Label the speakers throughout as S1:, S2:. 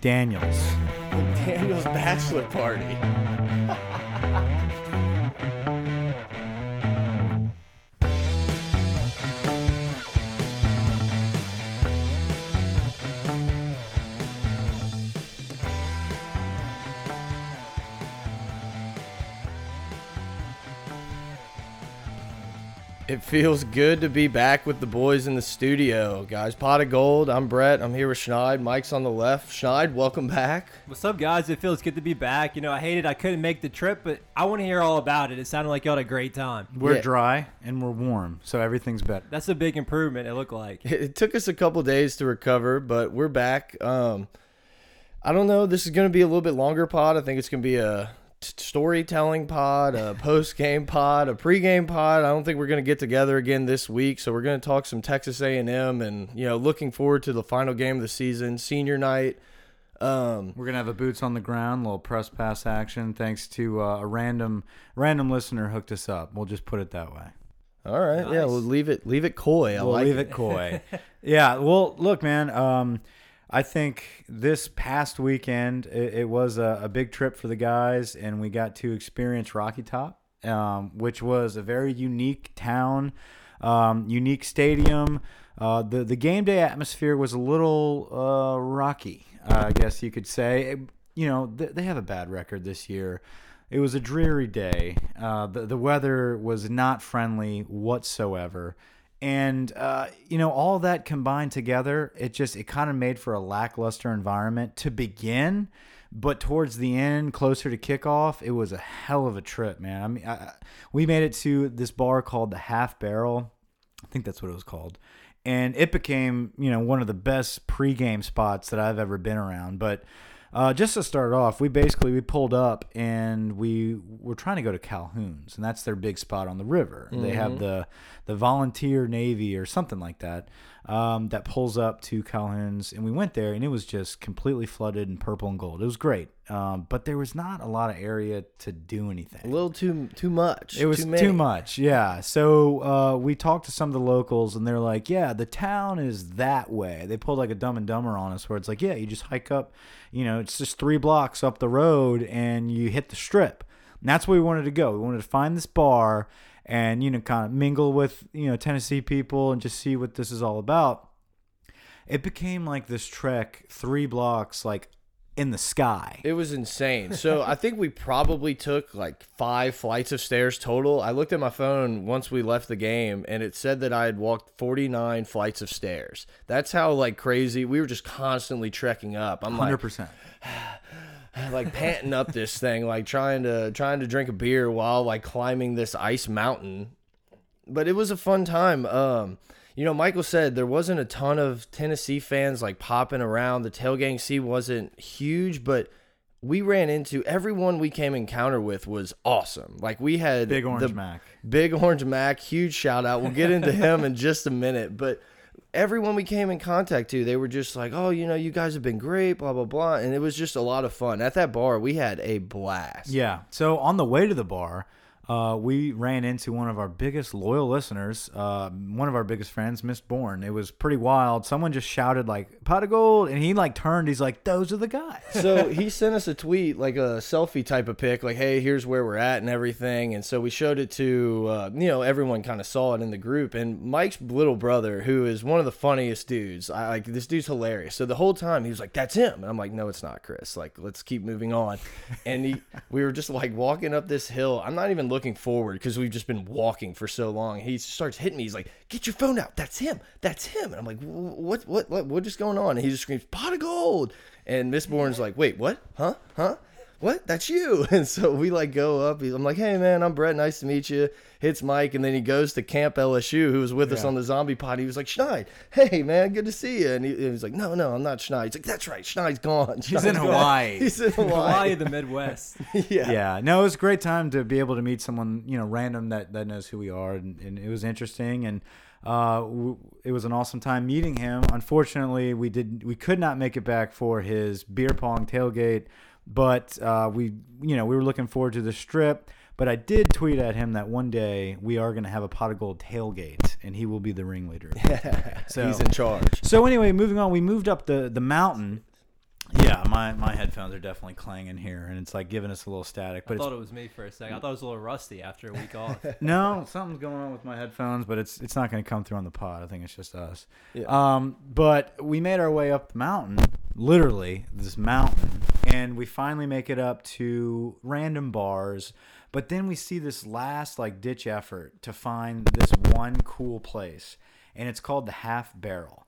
S1: McDaniels.
S2: Daniel's bachelor party. feels good to be back with the boys in the studio, guys. Pot of Gold. I'm Brett. I'm here with Schneid. Mike's on the left. Schneid, welcome back.
S3: What's up, guys? It feels good to be back. You know, I hated I couldn't make the trip, but I want to hear all about it. It sounded like you had a great time.
S1: We're
S2: Yeah.
S1: dry and we're warm, so everything's better.
S3: That's a big improvement. It looked like.
S2: It took us a couple days to recover, but we're back. Um, I don't know. This is going to be a little bit longer pod. I think it's going to be a t- storytelling pod, a post game pod, a pre-game pod. I don't think we're going to get together again this week, so we're going to talk some Texas A&M, and you know, looking forward to the final game of the season, senior night. Um,
S1: We're gonna have a boots on the ground, little press pass action, thanks to uh, a random random listener hooked us up. We'll just put it that way.
S2: all right, yeah, we'll leave it leave it coy. I
S1: we'll
S2: like
S1: leave it coy. yeah. Well, look, man. Um, I think this past weekend it, it was a, a big trip for the guys, and we got to experience Rocky Top, um, which was a very unique town, um, unique stadium. Uh, the the game day atmosphere was a little uh, rocky, I guess you could say. It- you know, th they have a bad record this year. It was a dreary day. Uh, the the weather was not friendly whatsoever, and uh, you know all that combined together, it just it kind of made for a lackluster environment to begin. But towards the end, closer to kickoff, it was a hell of a trip, man. I mean, I, we made it to this bar called the Half Barrel. I think that's what it was called. And it became, you know, one of the best pregame spots that I've ever been around. But uh, just to start off, we basically we pulled up and we were trying to go to Calhoun's, and that's their big spot on the river. They have the the volunteer navy or something like that um, that pulls up to Calhoun's, and we went there, and it was just completely flooded in purple and gold. It was great, um, but there was not a lot of area to do anything.
S2: a little too too much.
S1: It was
S2: too,
S1: too, much, yeah. So uh, we talked to some of the locals, and they're like, "Yeah, the town is that way." They pulled like a Dumb and Dumber on us, where it's like, "Yeah, you just hike up, you know, it's just three blocks up the road, and you hit the strip." And that's where we wanted to go. We wanted to find this bar and you know, kind of mingle with you know Tennessee people and just see what this is all about. It became like this trek, three blocks, like in the sky.
S2: It was insane. So I think we probably took like five flights of stairs total. I looked at my phone once we left the game and it said that I had walked 49 flights of stairs. That's how like crazy we were just constantly trekking up. I'm
S1: Hundred
S2: like
S1: percent.
S2: like panting up this thing like trying to trying to drink a beer while like climbing this ice mountain. But it was a fun time. Um you know, Michael said there wasn't a ton of Tennessee fans like popping around. The tailgating scene wasn't huge, but we ran into everyone we came encounter with was awesome. Like we had
S1: Big Orange Mac.
S2: Big Orange Mac, huge shout out. We'll get into him in just a minute, but everyone we came in contact to, they were just like, "Oh, you know, you guys have been great, blah blah blah," and it was just a lot of fun. At that bar, we had a blast.
S1: Yeah. So on the way to the bar, uh, we ran into one of our biggest loyal listeners, uh, one of our biggest friends, Miss Bourne. It was pretty wild. Someone just shouted like "pot of gold," and he like turned. He's like, "Those are the guys."
S2: so he sent us a tweet, like a selfie type of pic, like, "Hey, here's where we're at and everything." And so we showed it to, uh, you know, everyone kind of saw it in the group. And Mike's little brother, who is one of the funniest dudes, I like this dude's hilarious. So the whole time he was like, "That's him," and I'm like, "No, it's not, Chris. Like, let's keep moving on." And he, we were just like walking up this hill. I'm not even looking forward because we've just been walking for so long. He starts hitting me. He's like, "Get your phone out. That's him. That's him." And I'm like, "What? What? What? What is going on?" And he just screams, "Pot of gold!" And Miss Bourne's like, "Wait, what? Huh? Huh?" What? That's you. And so we like go up. I'm like, hey man, I'm Brett. Nice to meet you. Hits Mike, and then he goes to Camp LSU, who was with us on the zombie pod. He was like, Schneid, hey man, good to see you. And he, he was like, no, no, I'm not Schneid. He's like, that's right, Schneid's gone. Schneid's
S1: in
S2: gone."
S1: Hawaii.
S2: He's in
S3: Hawaii,
S2: Hawaii.
S3: the Midwest.
S2: yeah.
S1: yeah. No, it was a great time to be able to meet someone you know random that that knows who we are, and, and it was interesting and. Uh, w- it was an awesome time meeting him. Unfortunately, we did we could not make it back for his beer pong tailgate, but uh, we you know we were looking forward to the strip. But I did tweet at him that one day we are going to have a pot of gold tailgate, and he will be the ringleader. of. So
S2: He's in charge.
S1: so anyway, moving on, we moved up the the mountain. Yeah, my, my headphones are definitely clanging here, and it's like giving us a little static. But
S3: I thought it was me for a second. I thought it was a little rusty after a week off.
S1: no, something's going on with my headphones, but it's it's not going to come through on the pod. I think it's just us.
S2: Yeah.
S1: Um, but we made our way up the mountain, literally this mountain, and we finally make it up to random bars. But then we see this last like ditch effort to find this one cool place, and it's called the Half Barrel.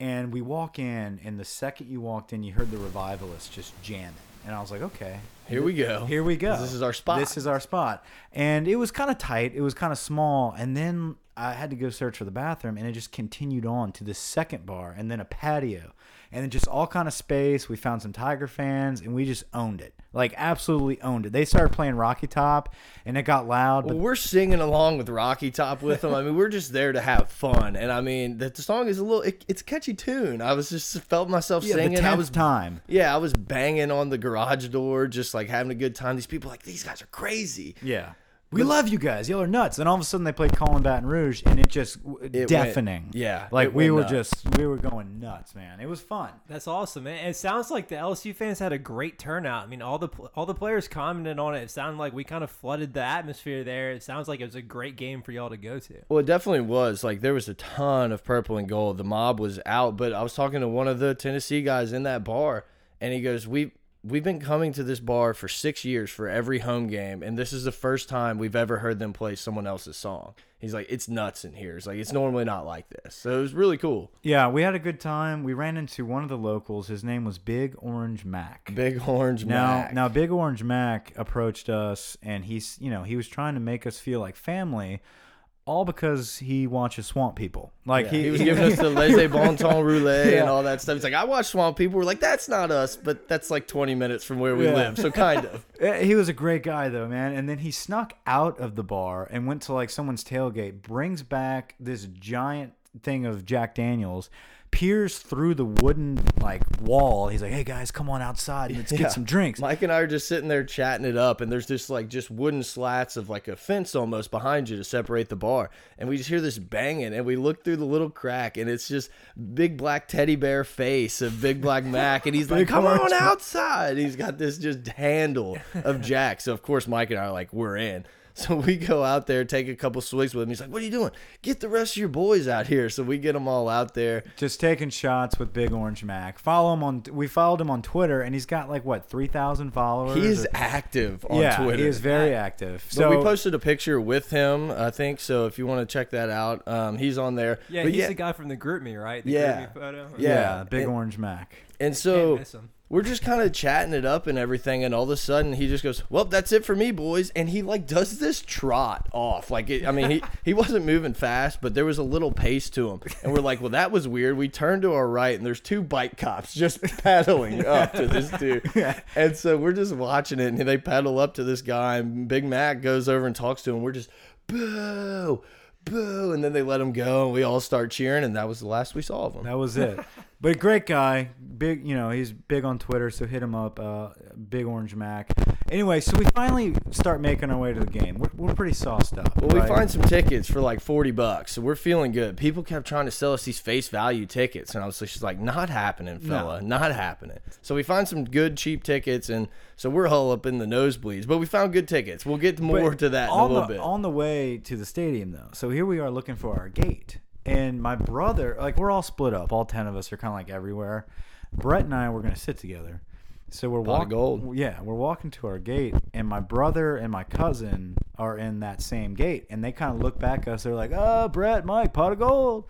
S1: And we walk in, and the second you walked in, you heard the revivalists just jamming, and I was like, okay,
S2: Here we go.
S1: here we go.
S2: This is our spot.
S1: This is our spot. And it was kind of tight. It was kind of small. And then I had to go search for the bathroom, and it just continued on to the second bar, and then a patio, and then just all kind of space. We found some Tiger fans, and we just owned it. Like absolutely owned it. They started playing Rocky Top, and it got loud.
S2: Well, we're singing along with Rocky Top with them. I mean, we're just there to have fun. And I mean, the, the song is a little, it, it's a catchy tune. I was just felt myself
S1: yeah,
S2: singing.
S1: the
S2: I was
S1: time.
S2: Yeah, I was banging on the garage door, just like having a good time. These people, like, these guys are crazy.
S1: Yeah. We love you guys. Y'all are nuts. And all of a sudden they played Callin' Baton Rouge, and it just
S2: went-
S1: deafening.
S2: yeah,
S1: like we were
S2: nuts.
S1: just we were going nuts, man. It was fun.
S3: That's awesome, man. It sounds like the LSU fans had a great turnout. I mean, all the all the players commented on it. It sounded like we kind of flooded the atmosphere there. It sounds like it was a great game for y'all to go to.
S2: Well, it definitely was. Like there was a ton of purple and gold. The mob was out, but I was talking to one of the Tennessee guys in that bar, and he goes, "We we've been coming to this bar for six years for every home game, and this is the first time we've ever heard them play someone else's song." He's like, "It's nuts in here. It's like it's normally not like this." So it was really cool.
S1: Yeah, we had a good time. We ran into one of the locals. His name was Big Orange Mac.
S2: Big orange
S1: Now,
S2: Mac.
S1: now Big Orange Mac approached us, and he's, you know, he was trying to make us feel like family, all because he watches Swamp People. Like
S2: Yeah, he, was giving us the laissez bon temps roulette and all that stuff. He's like, I watch Swamp People. We're like, that's not us, but that's like 20 minutes from where we
S1: Yeah.
S2: live. So kind of.
S1: He was a great guy though, man. And then he snuck out of the bar and went to like someone's tailgate, brings back this giant thing of Jack Daniels, peers through the wooden like wall. He's like, "Hey guys, come on outside let's
S2: Yeah.
S1: get some drinks."
S2: Mike and I are just sitting there chatting it up, and there's just like just wooden slats of like a fence almost behind you to separate the bar. And we just hear this banging, and we look through the little crack, and it's just big black teddy bear face of Big Black Mac, and he's like, "Come on
S1: Mac."
S2: outside!" He's got this just handle of Jack. So of course Mike and I are like, "We're in." So we go out there, take a couple swigs with him. He's like, "What are you doing? Get the rest of your boys out here." So we get them all out there.
S1: Just taking shots with Big Orange Mac. Follow him on. We followed him on Twitter, and he's got like what three thousand followers.
S2: He is
S1: or-
S2: active on
S1: yeah,
S2: Twitter.
S1: he is very active.
S2: So
S1: So
S2: we posted a picture with him, I think. So if you want to check that out, um, he's on there.
S3: Yeah,
S2: But
S3: he's the guy from the GroupMe, right? The
S2: Yeah.
S3: GroupMe photo.
S1: yeah,
S2: yeah,
S1: Big
S2: and-
S1: Orange Mac.
S2: and
S3: Can't
S2: so
S3: miss him.
S2: We're just kind of chatting it up and everything, and all of a sudden he just goes, "Well, that's it for me, boys." And he like does this trot off, like it, I mean, he he wasn't moving fast, but there was a little pace to him, and we're like, "Well, that was weird." We turn to our right, and there's two bike cops just paddling up to this dude, and so we're just watching it, and they paddle up to this guy, and Big Mac goes over and talks to him. We're just boo. Boo! And then they let him go, and we all start cheering, and that was the last we saw of him.
S1: That was it. but great guy, big. You know, he's big on Twitter, so hit him up. Uh, big Orange Mac. Anyway, so we finally start making our way to the game. We're, we're pretty sauced up.
S2: Well, we find some tickets for like 40 bucks, so we're feeling good. People kept trying to sell us these face value tickets, and I was just like, not happening, fella, not happening. So we find some good, cheap tickets, and so we're all up in the nosebleeds, but we found good tickets. We'll get more
S1: But
S2: to that in a little
S1: the,
S2: bit.
S1: On the way to the stadium, though, so here we are looking for our gate, and my brother, like we're all split up. All ten of us are kind of like everywhere. Brett and I were gonna sit together, so we're
S2: Pot
S1: walking. Yeah, we're walking to our gate, and my brother and my cousin are in that same gate, and they kind of look back at us. They're like, "Oh, Brett, Mike, pot of gold."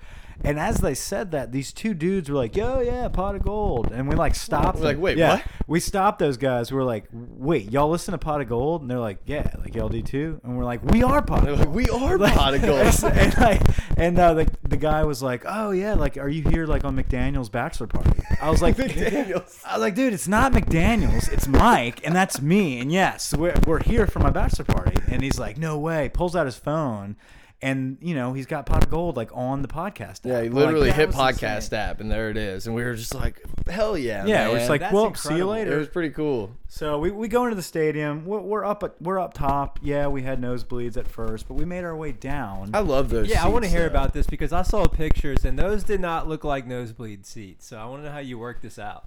S1: And as they said that, these two dudes were like, "Yo, yeah, pot of gold," and we like stopped.
S2: We're like, "Wait,
S1: yeah.
S2: what?"
S1: We stopped those guys. We are like, "Wait, y'all listen to pot of gold?" And they're like, "Yeah, like y'all do too." And we're like, "We are pot
S2: They're
S1: of
S2: like,
S1: gold."
S2: we are
S1: Like-
S2: pot of gold.
S1: and like, and uh, the the guy was like, "Oh yeah, like, are you here like on McDaniel's bachelor party?" I was like,
S2: McDaniel's.
S1: I was like, dude, it's not McDaniel's, it's Mike, and that's me. And yes, we're, we're here for my bachelor party. And he's like, no way. Pulls out his phone, and you know he's got pot of gold like on the podcast.
S2: Yeah, he
S1: We're like,
S2: literally hit podcast
S1: insane.
S2: app, and there it is. And we were just like, hell yeah,
S1: Yeah,
S2: man.
S1: we're just like,
S3: That's
S1: well, see you
S3: later.
S2: it was pretty cool.
S1: So we, we go into the stadium. We're, we're up at, we're up top. Yeah, we had nosebleeds at first, but we made our way down.
S2: I love those.
S3: Yeah, I want to hear
S2: though.
S3: about this because I saw pictures and those did not look like nosebleed seats. So I want to know how you worked this out.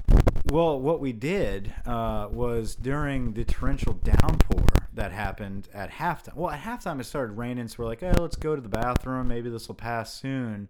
S1: Well, what we did uh, was during the torrential downpour that happened at halftime. Well, at halftime it started raining, so we're like, "Hey, let's go to the bathroom. Maybe this will pass soon."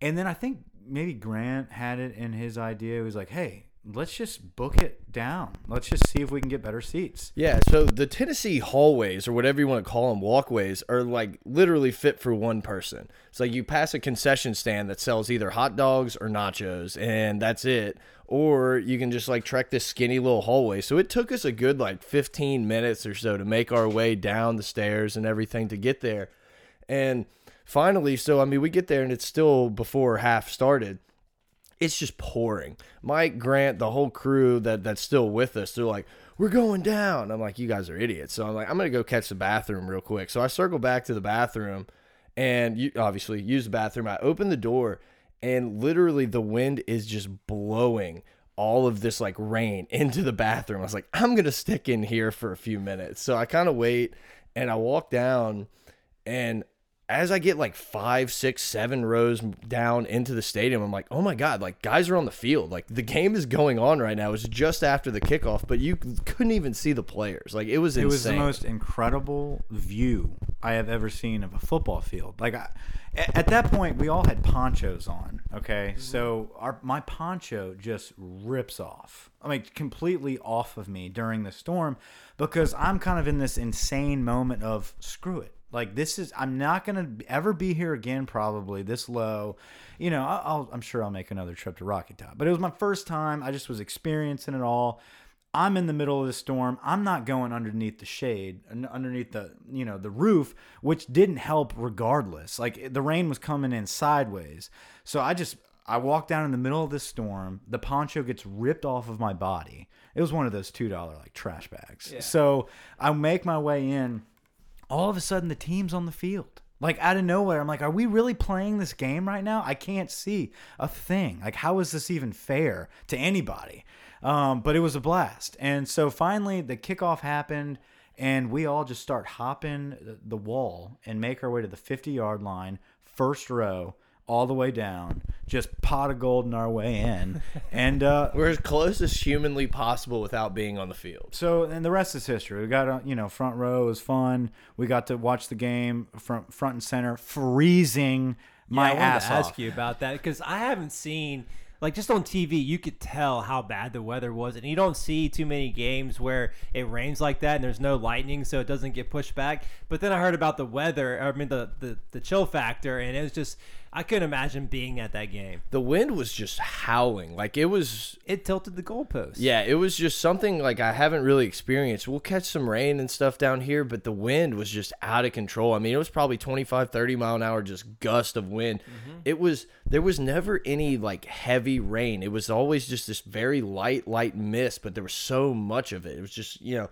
S1: And then I think maybe Grant had it in his idea. He was like, "Hey, let's just book it down. Let's just see if we can get better seats."
S2: Yeah, so the Tennessee hallways or whatever you want to call them, walkways are like literally fit for one person. It's like you pass a concession stand that sells either hot dogs or nachos and that's it. Or you can just like trek this skinny little hallway. So it took us a good like 15 minutes or so to make our way down the stairs and everything to get there. And finally, so I mean, we get there and it's still before half started it's just pouring. Mike Grant, the whole crew that that's still with us, they're like, "We're going down." I'm like, "You guys are idiots." So I'm like, "I'm gonna go catch the bathroom real quick." So I circle back to the bathroom, and you obviously use the bathroom. I open the door, and literally the wind is just blowing all of this like rain into the bathroom. I was like, "I'm gonna stick in here for a few minutes." So I kind of wait, and I walk down, and as I get like five, six, seven rows down into the stadium, I'm like, oh my God, like guys are on the field. Like the game is going on right now. It's just after the kickoff, but you couldn't even see the players. Like it was
S1: It
S2: insane.
S1: was the most incredible view I have ever seen of a football field. Like I, at that point, we all had ponchos on. Okay, mm-hmm. so our my poncho just rips off. I mean, completely off of me during the storm because I'm kind of in this insane moment of screw it. Like this is I'm not gonna ever be here again. Probably this low, you know. I'll, I'm sure I'll make another trip to Rocky Top, but it was my first time. I just was experiencing it all. I'm in the middle of the storm. I'm not going underneath the shade, un- underneath the you know the roof, which didn't help regardless. Like the rain was coming in sideways, so I just I walk down in the middle of this storm. The poncho gets ripped off of my body. It was one of those two dollar like trash bags. So I make my way in. All of a sudden, the team's on the field. Like out of nowhere, I'm like, are we really playing this game right now? I can't see a thing. Like, how is this even fair to anybody? Um, but it was a blast. And so finally, the kickoff happened, and we all just start hopping the- wall and make our way to the 50 yard line, first row, all the way down, just pot of gold in our way in. And uh,
S2: We're as close as humanly possible without being on the field.
S1: so and the rest is history. We got uh, you know front row was fun. We got to watch the game front front and center, freezing my
S3: yeah, I wanted
S1: ass
S3: to ask you about that because I haven't seen like just on TV you could tell how bad the weather was, and you don't see too many games where it rains like that and there's no lightning, so it doesn't get pushed back. But then I heard about the weather, I mean the the, the chill factor, and it was just I couldn't imagine being at that game.
S2: The wind was just howling. Like it was
S3: It tilted the goalpost.
S2: Yeah, it was just something like I haven't really experienced. We'll catch some rain and stuff down here, but the wind was just out of control. I mean, it was probably 25, 30 mile an hour just gust of wind. Mm-hmm. It was there was never any like heavy rain. It was always just this very light light mist, but there was so much of it. It was just, you know,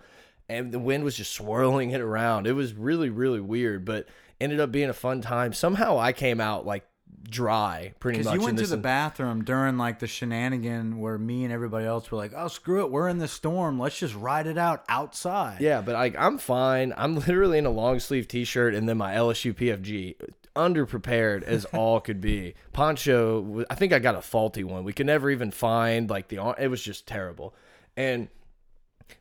S2: and the wind was just swirling it around. It was really really weird, but ended up being a fun time. Somehow I came out like dry pretty much
S1: Because you went to the bathroom during like the shenanigan where me and everybody else were like, "Oh, screw it, we're in the storm. Let's just ride it out outside."
S2: Yeah, but like I'm fine. I'm literally in a long sleeve t-shirt and then my LSU PFG, underprepared as all could be. Poncho, I think I got a faulty one. We could never even find like the. It was just terrible, and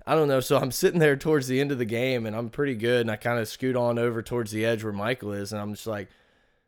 S2: I don't know. So I'm sitting there towards the end of the game and I'm pretty good, and I kind of scoot on over towards the edge where Michael is, and I'm just like.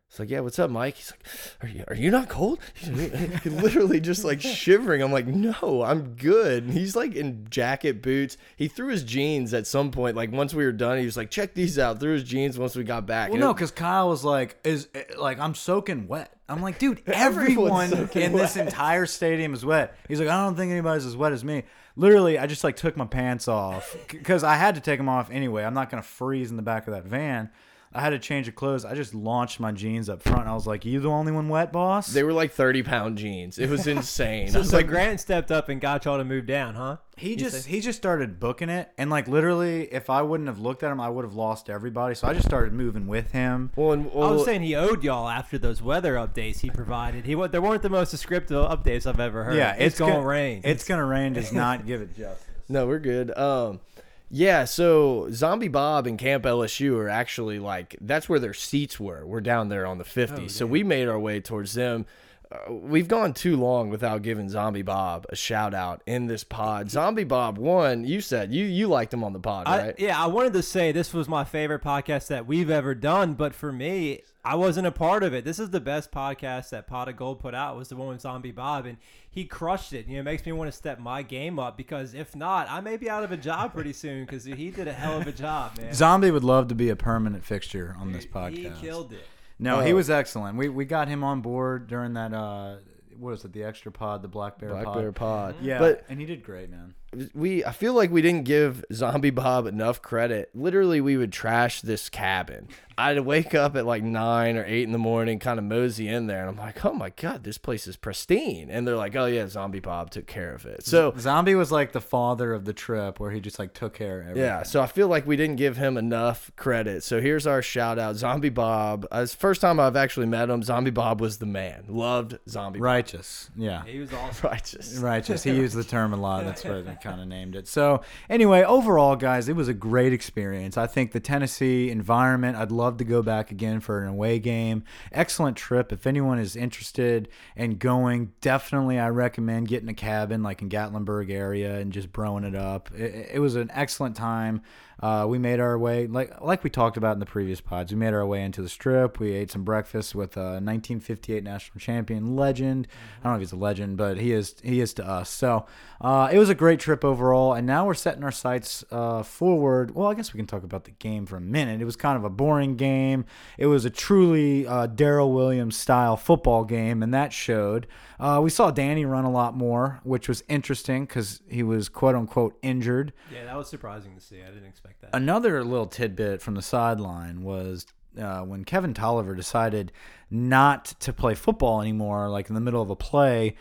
S2: It's like, yeah, what's up, Mike? He's like, are you, are you not cold? He's literally just like shivering. I'm like, no, I'm good. And he's like in jacket, boots. He threw his jeans at some point. Like once we were done, he was like, check these out. Threw his jeans once we got back.
S1: Well,
S2: And
S1: no, because Kyle was like, "Is eh, like I'm soaking wet." I'm like, dude, everyone in this entire stadium is wet. He's like, I don't think anybody's as wet as me. Literally, I just like took my pants off because I had to take them off anyway. I'm not gonna freeze in the back of that van. I had to change of clothes. I just launched my jeans up front. I was like, "You the only one wet, boss?"
S2: they were like 30 pound jeans. It was insane. I
S3: So,
S2: was
S3: so
S2: like,
S3: Grant stepped up and got y'all to move down, huh?
S1: He
S3: You
S1: just
S3: say?
S1: he just started booking it, and like literally, if I wouldn't have looked at him, I would have lost everybody. So I just started moving with him.
S2: well, and,
S3: I was saying he owed y'all after those weather updates he provided. He wa- there weren't the most descriptive updates I've ever heard.
S1: Yeah,
S3: it's, gonna,
S1: gonna
S3: rain.
S1: It's gonna rain. Does not give it justice.
S2: No, we're good. Um, yeah. So Zombie Bob and Camp LSU are actually like that's where their seats were. We're down there on the 50. so we made our way towards them. Uh, we've gone too long without giving Zombie Bob a shout out in this pod. Zombie Bob, one, you said you you liked him on the pod,
S3: I,
S2: right?
S3: yeah, I wanted to say this was my favorite podcast that we've ever done, but for me, I wasn't a part of it. This is the best podcast that Pot of Gold put out was the one with Zombie Bob, and he crushed it. You know, it makes me want to step my game up because if not, I may be out of a job pretty soon because he did a hell of a job, man.
S1: Zombie would love to be a permanent fixture on this podcast.
S3: He killed it.
S1: No, he
S2: Oh.
S1: was excellent. We we got him on board during that. Uh, what was it? The extra pod, the Black Bear
S2: Black
S1: pod.
S2: Bear Pod.
S1: Yeah,
S2: But
S1: and he did great, man.
S2: We I feel like we didn't give Zombie Bob enough credit. Literally, we would trash this cabin. I'd wake up at like nine or eight in the morning, kind of mosey in there, and I'm like, "Oh my god, this place is pristine." And they're like, "Oh yeah, Zombie Bob took care of it." So
S1: Zombie was like the father of the trip, where he just like took care of everything.
S2: yeah, so I feel like we didn't give him enough credit. So here's our shout out, Zombie Bob. Uh, it's first time I've actually met him. Zombie Bob was the man. Loved Zombie
S1: righteous. Yeah.
S3: He was awesome.
S2: Bob. Righteous.
S1: Righteous. He used the term a lot. That's what I kind of named it. So, anyway, overall, guys, it was a great experience. I think the Tennessee environment, I'd love to go back again for an away game. Excellent trip. If anyone is interested in going, definitely I recommend getting a cabin like in Gatlinburg area and just broing it up. It, it was an excellent time. Uh, we made our way like like we talked about in the previous pods. We made our way into the strip. We ate some breakfast with a 1958 national champion legend. I don't know if he's a legend, but he is he is to us. So uh, it was a great trip overall. And now we're setting our sights uh, forward. Well, I guess we can talk about the game for a minute. It was kind of a boring game. It was a truly uh, Darrel Williams style football game, and that showed. Uh, we saw Danny run a lot more, which was interesting because he was quote unquote injured.
S3: Yeah, that was surprising to see. I didn't expect that.
S1: Another little tidbit from the sideline was uh, when Kevin Toliver decided not to play football anymore, like in the middle of a play.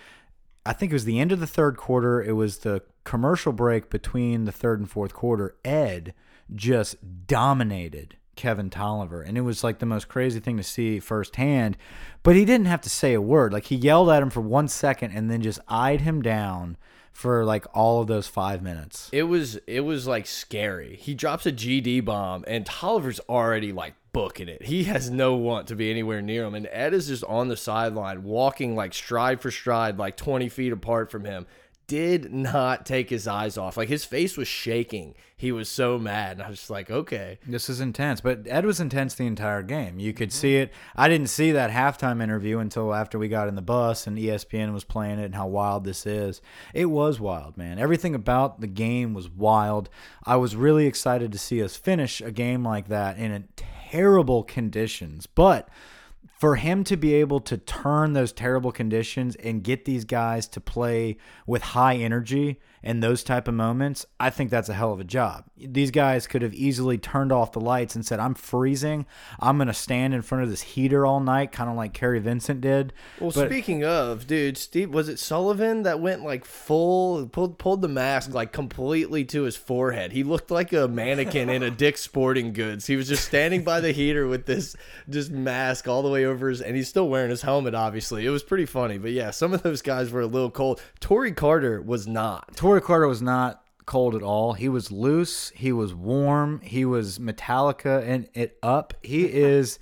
S1: I think it was the end of the third quarter. It was the commercial break between the third and fourth quarter. Ed just dominated Kevin Toliver. And it was like the most crazy thing to see firsthand. But he didn't have to say a word. Like he yelled at him for one second and then just eyed him down for like all of those five minutes.
S2: It was it was like scary. He drops a GD bomb and Toliver's already like booking it. He has no want to be anywhere near him. And Ed is just on the sideline, walking like stride for stride, like 20 feet apart from him. Did not take his eyes off. Like his face was shaking. He was so mad. And I was just like, okay.
S1: This is intense, but Ed was intense the entire game. You could see it. I didn't see that halftime interview until after we got in the bus and ESPN was playing it and how wild this is. It was wild, man. Everything about the game was wild. I was really excited to see us finish a game like that in terrible conditions, but for him to be able to turn those terrible conditions and get these guys to play with high energy in those type of moments, I think that's a hell of a job. These guys could have easily turned off the lights and said, "I'm freezing. I'm going to stand in front of this heater all night," kind of like Kerry Vincent did.
S2: Well,
S1: But-
S2: speaking of, dude, Steve, was it Sullivan that went like full, pulled, pulled the mask like completely to his forehead? He looked like a mannequin in a Dick's Sporting Goods. He was just standing by the heater with this just mask all the way over his, and he's still wearing his helmet, obviously. It was pretty funny. But yeah, some of those guys were a little cold. Tory Carter was not.
S1: Tory Carter was not cold at all. He was loose. He was warm. He was Metallica and it up. He is.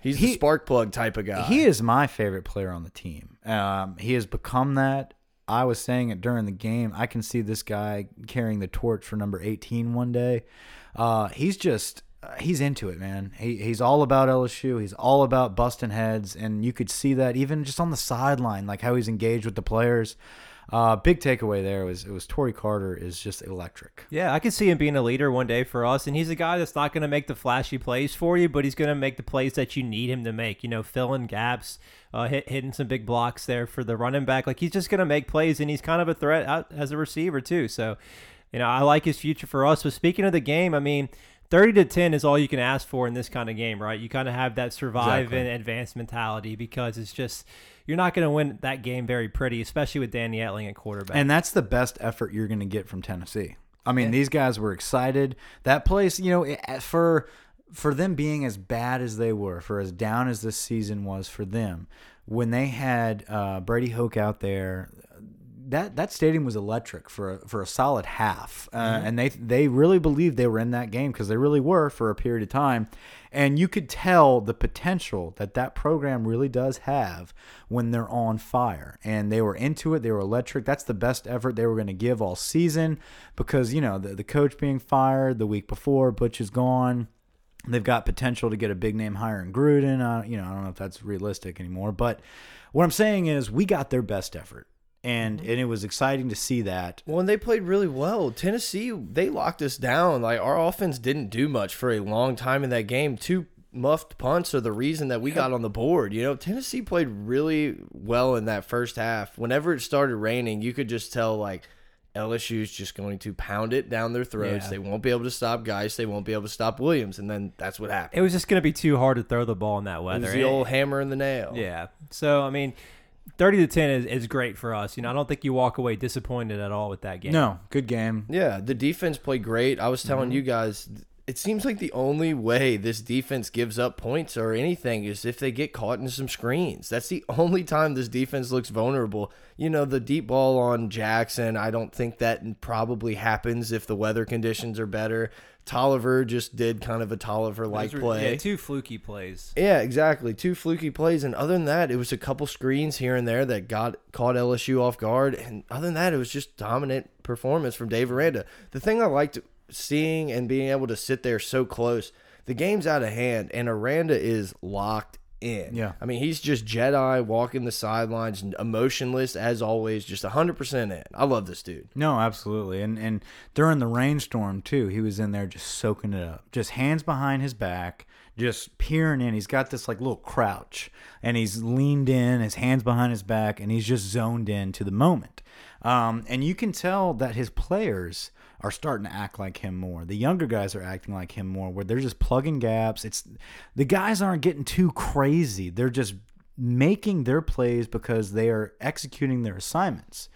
S2: He's
S1: He-
S2: the spark plug type of guy.
S1: He is my favorite player on the team. Um, he has become that. I was saying it during the game. I can see this guy carrying the torch for number 18 one day. Uh, he's just uh, he's into it, man. He he's all about LSU. He's all about busting heads, and you could see that even just on the sideline, like how he's engaged with the players. Uh, big takeaway there was it was Tory Carter is just electric.
S3: Yeah, I could see him being a leader one day for us, and he's a guy that's not going to make the flashy plays for you, but he's going to make the plays that you need him to make. You know, filling gaps, uh, hit, hitting some big blocks there for the running back. Like he's just going to make plays, and he's kind of a threat out as a receiver too. So, you know, I like his future for us. But speaking of the game, I mean. 30 to 10 is all you can ask for in this kind of game, right? You kind of have that survive
S1: Exactly.
S3: and advance mentality because it's just you're not going to win that game very pretty, especially with Danny Etling at quarterback.
S1: And that's the best effort you're going to get from Tennessee. I mean, these guys were excited. That place, you know, for for them being as bad as they were, for as down as this season was for them, when they had uh, Brady Hoke out there, that that stadium was electric for a, for a solid half, uh, and they they really believed they were in that game because they really were for a period of time, and you could tell the potential that that program really does have when they're on fire, and they were into it. They were electric. That's the best effort they were going to give all season because you know the the coach being fired the week before, Butch is gone. They've got potential to get a big name hire in Gruden. Uh, you know, I don't know if that's realistic anymore, but what I'm saying is we got their best effort, and mm-hmm. and it was exciting to see that.
S2: Well, and they played really well. Tennessee, they locked us down. Like our offense didn't do much for a long time in that game. Two muffed punts are the reason that we got on the board. You know, Tennessee played really well in that first half. Whenever it started raining, you could just tell like LSU's just going to pound it down their throats.
S3: Yeah.
S2: They won't be able to stop guys. They won't be able to stop Williams, and then that's what happened.
S3: It was just going to be too hard to throw the ball in that
S2: It
S3: weather.
S2: was the
S3: And-
S2: old hammer and the nail.
S3: Yeah. So I mean, thirty to ten is, is great for us. You know, I don't think you walk away disappointed at all with that game.
S1: No, good game.
S2: Yeah, the defense played great. I was telling mm-hmm. you guys, it seems like the only way this defense gives up points or anything is if they get caught in some screens. That's the only time this defense looks vulnerable. You know, the deep ball on Jackson, I don't think that probably happens if the weather conditions are better. Toliver just did kind of a Toliver like play.
S3: Yeah, two fluky plays.
S2: Yeah, exactly. Two fluky plays, and other than that, it was a couple screens here and there that got caught LSU off guard. And other than that, it was just dominant performance from Dave Aranda. The thing I liked seeing and being able to sit there so close, the game's out of hand, and Aranda is locked in.
S1: Yeah.
S2: I mean, he's just Jedi walking the sidelines, emotionless as always, just 100% in. I love this dude.
S1: No, absolutely. And and during the rainstorm too, he was in there just soaking it up. Just hands behind his back, just peering in. He's got this like little crouch and he's leaned in, his hands behind his back, and he's just zoned in to the moment. Um, and you can tell that his players are starting to act like him more. The younger guys are acting like him more, where they're just plugging gaps. It's the guys aren't getting too crazy. They're just making their plays because they are executing their assignments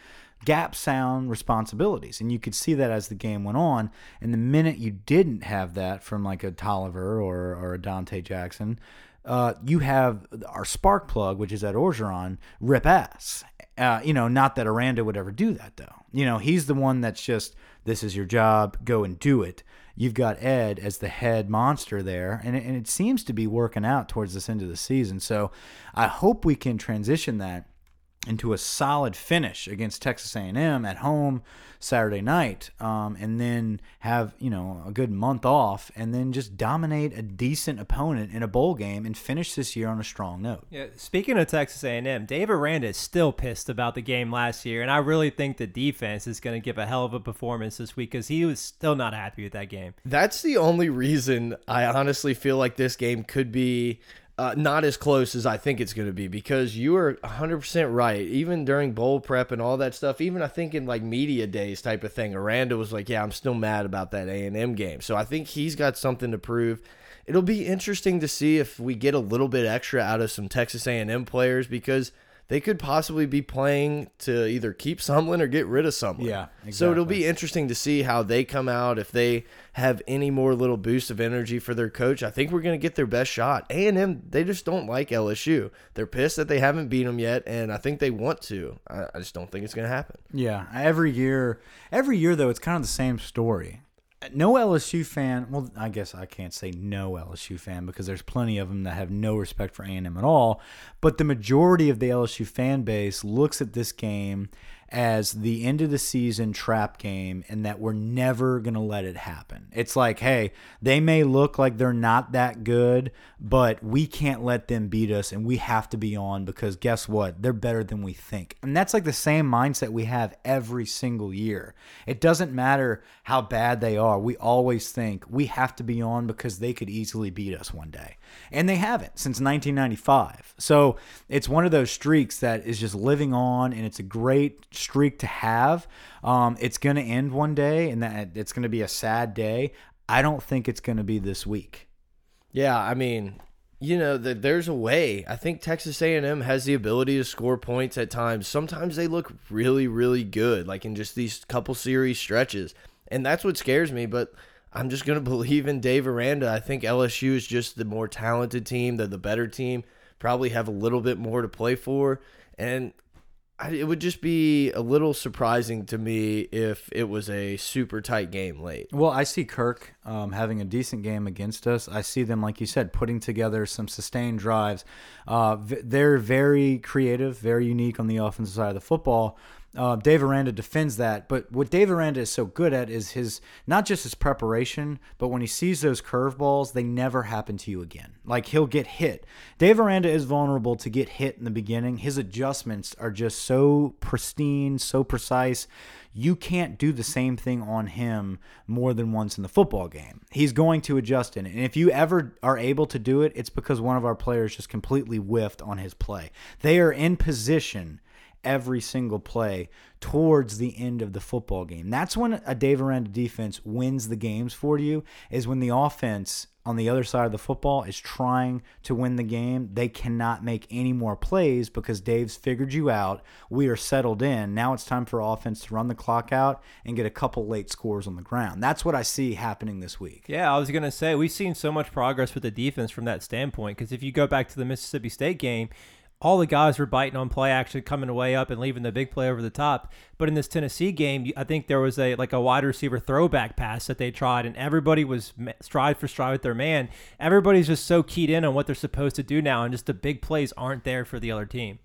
S1: gap sound responsibilities. And you could see that as the game went on. And the minute you didn't have that from like a Toliver or, or a Donte Jackson, uh, you have our spark plug, which is Ed Orgeron, rip ass. Uh, you know, not that Aranda would ever do that though. You know, he's the one that's just, this is your job, go and do it. You've got Ed as the head monster there, and it, and it seems to be working out towards this end of the season. So I hope we can transition that into a solid finish against Texas A&M at home Saturday night, um, and then have you know a good month off, and then just dominate a decent opponent in a bowl game and finish this year on a strong note.
S3: Yeah, speaking of Texas A&M, Dave Aranda is still pissed about the game last year, and I really think the defense is going to give a hell of a performance this week because he was still not happy with that game.
S2: That's the only reason I honestly feel like this game could be uh, not as close as I think it's going to be because you are 100% right. Even during bowl prep and all that stuff, even I think in like media days type of thing, Aranda was like, "Yeah, I'm still mad about that A&M game." So I think he's got something to prove. It'll be interesting to see if we get a little bit extra out of some Texas A&M players because they could possibly be playing to either keep Sumlin or get rid of Sumlin.
S1: Yeah,
S2: So it'll be interesting to see how they come out if they have any more little boost of energy for their coach. I think we're going to get their best shot. A&M, they just don't like LSU. They're pissed that they haven't beat them yet, and I think they want to. I, I just don't think it's going to happen.
S1: Yeah, every year, every year though, it's kind of the same story. No LSU fan. Well, I guess I can't say no LSU fan because there's plenty of them that have no respect for A&M at all. But the majority of the LSU fan base looks at this game as the end of the season trap game and that we're never going to let it happen. It's like, hey, they may look like they're not that good, but we can't let them beat us and we have to be on because guess what? They're better than we think. And that's like the same mindset we have every single year. It doesn't matter how bad they are. We always think we have to be on because they could easily beat us one day. And they haven't since 1995. So it's one of those streaks that is just living on and it's a great streak to have. Um, it's going to end one day and that it's going to be a sad day. I don't think it's going to be this week.
S2: Yeah, I mean, you know, that there's a way. I think Texas A&M has the ability to score points at times. Sometimes they look really, really good, like in just these couple series stretches, and that's what scares me. But I'm just gonna believe in Dave Aranda. I think LSU is just the more talented team. They're the better team. Probably have a little bit more to play for, and I, it would just be a little surprising to me if it was a super tight game late.
S1: Well, I see Kirk um, having a decent game against us. I see them, like you said, putting together some sustained drives. Uh, they're very creative, very unique on the offensive side of the football. Uh, Dave Aranda defends that, but what Dave Aranda is so good at is his not just his preparation, but when he sees those curveballs, they never happen to you again. Like he'll get hit. Dave Aranda is vulnerable to get hit in the beginning. His adjustments are just so pristine, so precise. You can't do the same thing on him more than once in the football game. He's going to adjust in it. And if you ever are able to do it, it's because one of our players just completely whiffed on his play. They are in position every single play towards the end of the football game. That's when a Dave Aranda defense wins the games for you, is when the offense on the other side of the football is trying to win the game. They cannot make any more plays because Dave's figured you out. We are settled in. Now it's time for offense to run the clock out and get a couple late scores on the ground. That's what I see happening this week.
S3: Yeah, I was going to say, we've seen so much progress with the defense from that standpoint because if you go back to the Mississippi State game, all the guys were biting on play action, coming way up and leaving the big play over the top. But in this Tennessee game, I think there was a like a wide receiver throwback pass that they tried, and everybody was stride for stride with their man. Everybody's just so keyed in on what they're supposed to do now, and just the big plays aren't there for the other team.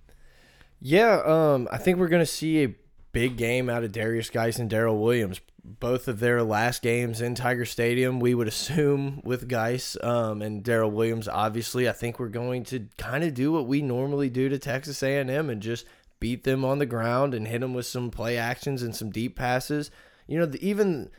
S2: Yeah, um, I think we're gonna see a big game out of Derrius Guice and Darrel Williams both of their last games in Tiger Stadium, we would assume with Guice um, and Darrel Williams. Obviously, I think we're going to kind of do what we normally do to Texas A&M and just beat them on the ground and hit them with some play actions and some deep passes. You know, the, even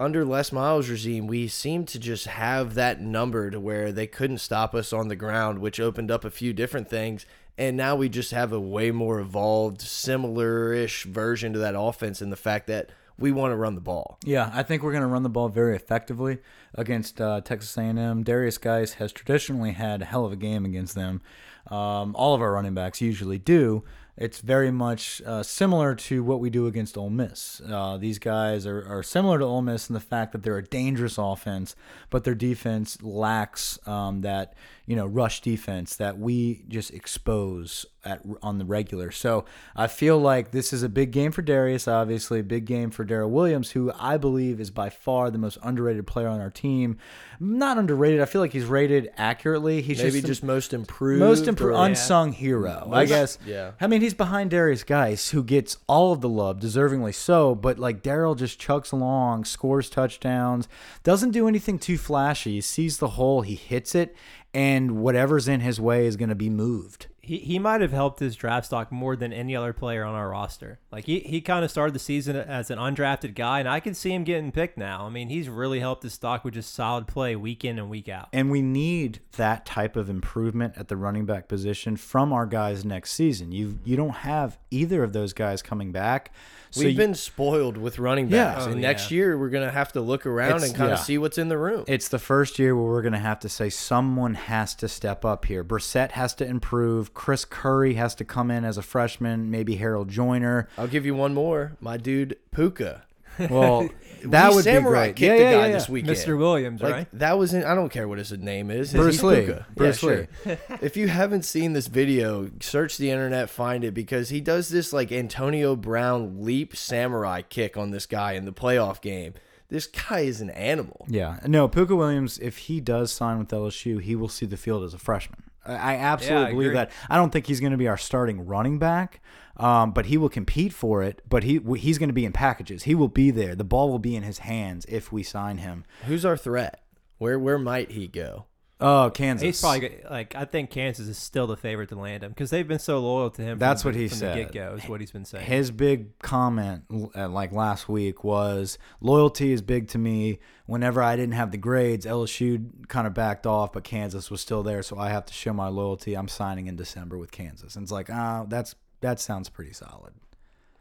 S2: under Les Miles' regime, we seemed to just have that number to where they couldn't stop us on the ground, which opened up a few different things. And now we just have a way more evolved, similar-ish version to that offense, and the fact that we want to run the ball.
S1: Yeah, I think we're going to run the ball very effectively against uh, Texas A&M. Derrius Guice has traditionally had a hell of a game against them. Um, all of our running backs usually do. It's very much uh, similar to what we do against Ole Miss. Uh, these guys are, are similar to Ole Miss in the fact that they're a dangerous offense, but their defense lacks um, that you know rush defense that we just expose at on the regular. So I feel like this is a big game for Derrius, obviously a big game for Darrel Williams, who I believe is by far the most underrated player on our team. Not underrated. I feel like he's rated accurately. He's
S2: maybe
S1: just,
S2: just most improved,
S1: most improved, unsung hero. Most, I guess.
S2: Yeah.
S1: I mean, he's behind Derrius Guice, who gets all of the love, deservingly so. But like Darrel just chugs along, scores touchdowns, doesn't do anything too flashy. He sees the hole, he hits it, and whatever's in his way is going to be moved.
S3: He, he might have helped his draft stock more than any other player on our roster. Like he, he kind of started the season as an undrafted guy, and I can see him getting picked now. I mean, he's really helped his stock with just solid play week in and week out.
S1: And we need that type of improvement at the running back position from our guys next season. You you don't have either of those guys coming back.
S2: So We've you, been spoiled with running backs, yeah. and oh, next year we're gonna have to look around it's, and kind of yeah. see what's in the room.
S1: It's the first year where we're gonna have to say someone has to step up here. Brossette has to improve. Chris Curry has to come in as a freshman. Maybe Harold Joiner.
S2: I'll give you one more. My dude Pooka.
S1: Well, that would be great.
S2: Kicked yeah, yeah, yeah, this weekend.
S3: Mr. Williams,
S2: like,
S3: right?
S2: That was in. I don't care what his name is.
S1: Bruce Lee. Pooka.
S2: Bruce yeah, Lee. Sure. if you haven't seen this video, search the internet, find it because he does this like Antonio Brown leap samurai kick on this guy in the playoff game. This guy is an animal.
S1: Yeah. No, Pooka Williams, if he does sign with LSU, he will see the field as a freshman. I absolutely yeah, I believe agree. that. I don't think he's going to be our starting running back, um, but he will compete for it. But he he's going to be in packages. He will be there. The ball will be in his hands if we sign him.
S2: Who's our threat? Where where might he go?
S1: Oh, Kansas.
S3: He's probably like I think Kansas is still the favorite to land him because they've been so loyal to him.
S1: That's
S3: from,
S1: what he
S3: from
S1: said.
S3: The get go is what he's been saying.
S1: His big comment, uh, like last week, was loyalty is big to me. Whenever I didn't have the grades, LSU kind of backed off, but Kansas was still there, so I have to show my loyalty. I'm signing in December with Kansas, and it's like, ah, that's that sounds pretty solid.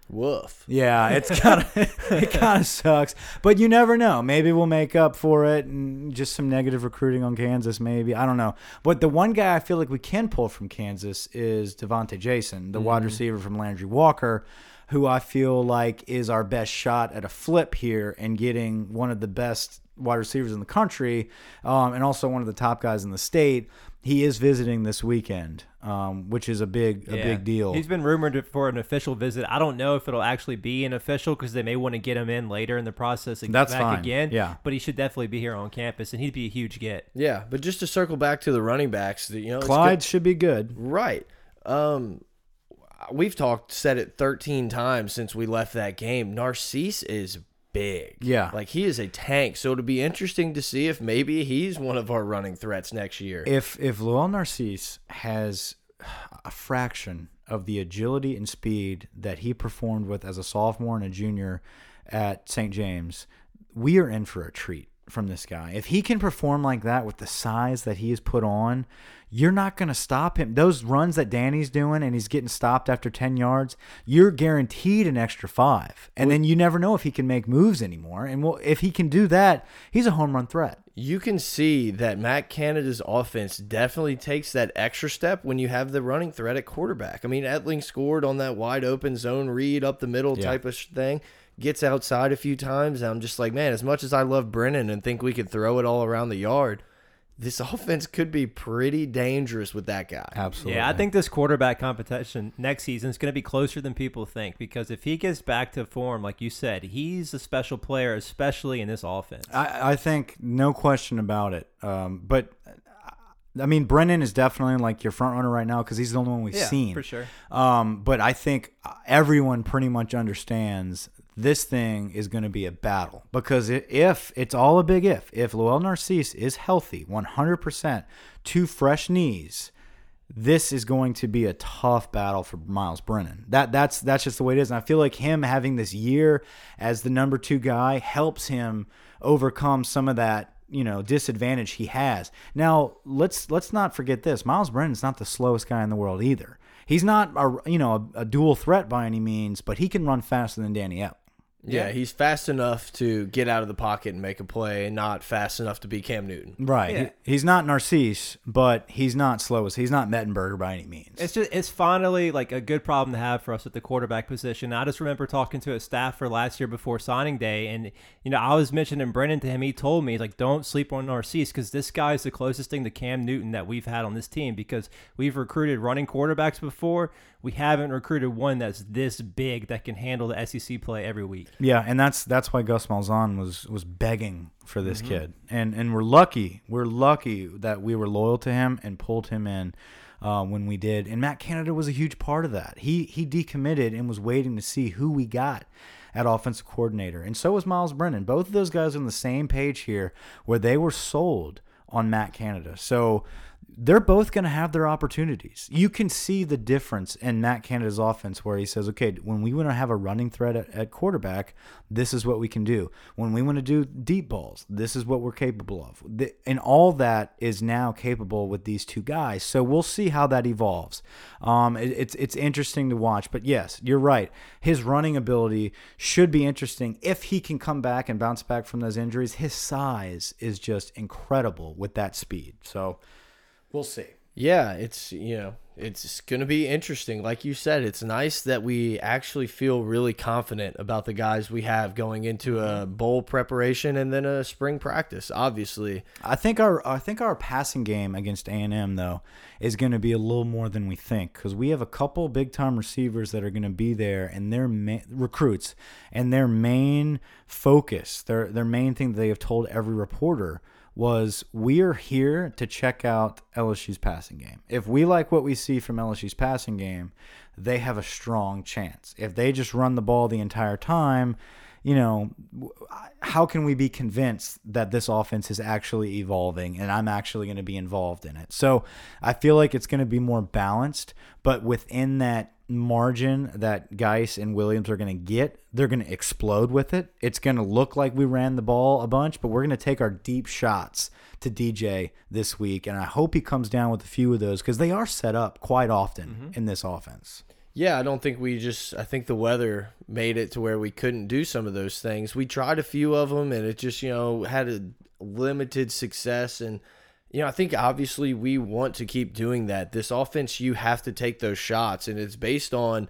S2: Woof.
S1: Yeah, it's kind of it kind of sucks, but you never know. Maybe we'll make up for it, and just some negative recruiting on Kansas. Maybe I don't know. But the one guy I feel like we can pull from Kansas is Devonta Jason, the mm wide mm-hmm. receiver from Landry Walker, who I feel like is our best shot at a flip here and getting one of the best wide receivers in the country, um, and also one of the top guys in the state. He is visiting this weekend, um, which is a big a
S3: Yeah.
S1: big deal.
S3: He's been rumored for an official visit. I don't know if it'll actually be an official because they may want to get him in later in the process and
S1: That's
S3: get back
S1: fine.
S3: again.
S1: Yeah.
S3: but he should definitely be here on campus, and he'd be a huge get.
S2: Yeah, but just to circle back to the running backs, the- you know,
S1: Clyde should be good.
S2: right? Um, we've talked said it 13 times since we left that game. Narcisse is big.
S1: Yeah.
S2: like he is a tank. So it'll be interesting to see if maybe he's one of our running threats next year.
S1: If if Lowell Narcisse has a fraction of the agility and speed that he performed with as a sophomore and a junior at St. James, we are in for a treat from this guy. If he can perform like that with the size that he has put on, you're not going to stop him. Those runs that Danny's doing and he's getting stopped after 10 yards, you're guaranteed an extra 5. And then you never know if he can make moves anymore. And well, if he can do that, he's a home run threat.
S2: you can see that Matt Canada's offense definitely takes that extra step when you have the running threat at quarterback. I mean, Etling scored on that wide open zone read up the middle
S1: Yeah.
S2: type of thing, gets outside a few times. And I'm just like, man, as much as I love Brennan and think we could throw it all around the yard, this offense could be pretty dangerous with that guy.
S1: Absolutely.
S3: Yeah, I think this quarterback competition next season is going to be closer than people think because if he gets back to form, like you said, he's a special player, especially in this offense.
S1: I, I think no question about it. Um, but I mean, Brennan is definitely like your front runner right now because he's the only one we've
S3: yeah,
S1: seen.
S3: for sure.
S1: Um, but I think everyone pretty much understands this thing is going to be a battle because if it's all a big if, if Lowell Narcisse is healthy 100%, two fresh knees, this is going to be a tough battle for Miles Brennan. That that's that's just the way it is. And I feel like him having this year as the number two guy helps him overcome some of that you know disadvantage he has. Now let's let's not forget this: Miles Brennan's not the slowest guy in the world either. He's not a you know a, a dual threat by any means, but he can run faster than Danny Ep.
S2: Yeah, he's fast enough to get out of the pocket and make a play, and not fast enough to be Cam Newton.
S1: Right.
S3: Yeah.
S1: He- he's not Narcisse, but he's not slow as he's not Mettenberger by any means.
S3: It's just it's finally like a good problem to have for us at the quarterback position. I just remember talking to a staffer last year before signing day, and you know I was mentioning Brennan to him. He told me like don't sleep on Narcisse because this guy is the closest thing to Cam Newton that we've had on this team because we've recruited running quarterbacks before. We haven't recruited one that's this big that can handle the SEC play every week.
S1: Yeah, and that's that's why Gus Malzahn was was begging for this kid, and and we're lucky we're lucky that we were loyal to him and pulled him in uh, when we did. And Matt Canada was a huge part of that. He he decommitted and was waiting to see who we got at offensive coordinator, and so was Miles Brennan. Both of those guys are on the same page here, where they were sold on Matt Canada. So they're both going to have their opportunities. You can see the difference in Matt Canada's offense where he says, okay, when we want to have a running threat at, at quarterback, this is what we can do. When we want to do deep balls, this is what we're capable of. The, and all that is now capable with these two guys. So we'll see how that evolves. Um, it- it's, it's interesting to watch. But yes, you're right. His running ability should be interesting if he can come back and bounce back from those injuries. His size is just incredible with that speed. So. We'll see.
S2: Yeah, it's you know it's going to be interesting. Like you said, it's nice that we actually feel really confident about the guys we have going into a mm-hmm. bowl preparation and then a spring practice. Obviously,
S1: I think our I think our passing game against A and M though is going to be a little more than we think because we have a couple big time receivers that are going to be there and their ma- recruits and their main focus their their main thing that they have told every reporter was we are here to check out LSU's passing game. If we like what we see from LSU's passing game, they have a strong chance. If they just run the ball the entire time, you know, how can we be convinced that this offense is actually evolving and I'm actually going to be involved in it? So I feel like it's going to be more balanced, but within that margin that Guice and Williams are going to get, they're going to explode with it. It's going to look like we ran the ball a bunch, but we're going to take our deep shots to DJ this week. And I hope he comes down with a few of those because they are set up quite often mm-hmm. in this offense.
S2: yeah, I don't think we just. I think the weather made it to where we couldn't do some of those things. We tried a few of them, and it just you know had a limited success. And you know, I think obviously we want to keep doing that. This offense, you have to take those shots, and it's based on